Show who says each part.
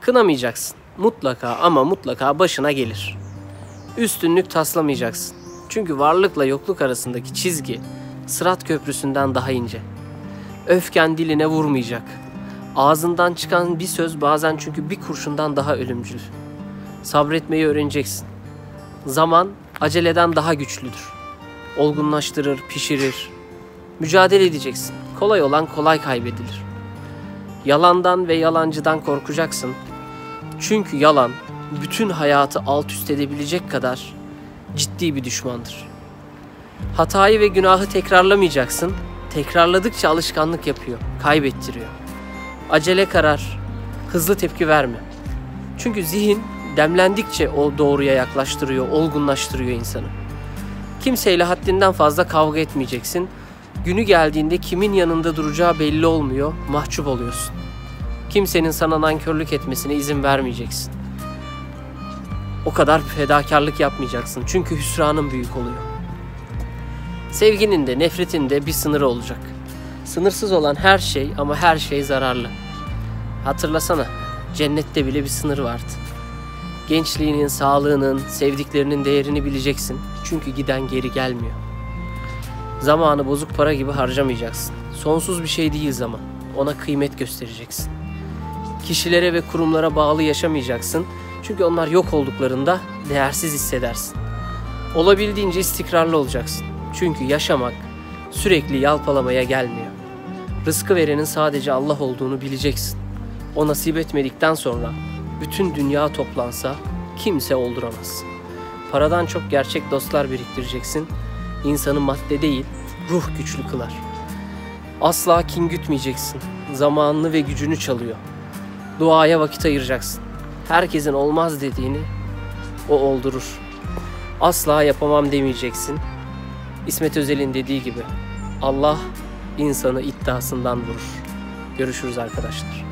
Speaker 1: Kınamayacaksın. Mutlaka ama mutlaka başına gelir. Üstünlük taslamayacaksın. Çünkü varlıkla yokluk arasındaki çizgi Sırat Köprüsü'nden daha ince. Öfken diline vurmayacak. Ağzından çıkan bir söz bazen çünkü bir kurşundan daha ölümcül. Sabretmeyi öğreneceksin. Zaman aceleden daha güçlüdür. Olgunlaştırır, pişirir. Mücadele edeceksin. Kolay olan kolay kaybedilir. Yalandan ve yalancıdan korkacaksın. Çünkü yalan bütün hayatı alt üst edebilecek kadar ciddi bir düşmandır. Hatayı ve günahı tekrarlamayacaksın. Tekrarladıkça alışkanlık yapıyor, kaybettiriyor. Acele karar, hızlı tepki verme. Çünkü zihin demlendikçe o doğruya yaklaştırıyor, olgunlaştırıyor insanı. Kimseyle haddinden fazla kavga etmeyeceksin. Günü geldiğinde kimin yanında duracağı belli olmuyor, mahcup oluyorsun. Kimsenin sana nankörlük etmesine izin vermeyeceksin. O kadar fedakarlık yapmayacaksın çünkü hüsranın büyük oluyor. Sevginin de nefretin de bir sınırı olacak. Sınırsız olan her şey ama her şey zararlı. Hatırlasana, cennette bile bir sınır vardı. Gençliğinin, sağlığının, sevdiklerinin değerini bileceksin. Çünkü giden geri gelmiyor. Zamanı bozuk para gibi harcamayacaksın. Sonsuz bir şey değil zaman. Ona kıymet göstereceksin. Kişilere ve kurumlara bağlı yaşamayacaksın. Çünkü onlar yok olduklarında değersiz hissedersin. Olabildiğince istikrarlı olacaksın. Çünkü yaşamak sürekli yalpalamaya gelmiyor. Rızkı verenin sadece Allah olduğunu bileceksin. O nasip etmedikten sonra bütün dünya toplansa kimse olduramaz. Paradan çok gerçek dostlar biriktireceksin. İnsanı madde değil, ruh güçlü kılar. Asla kin gütmeyeceksin. Zamanını ve gücünü çalıyor. Duaya vakit ayıracaksın. Herkesin olmaz dediğini o oldurur. Asla yapamam demeyeceksin. İsmet Özel'in dediği gibi Allah insanı iddiasından vurur. Görüşürüz arkadaşlar.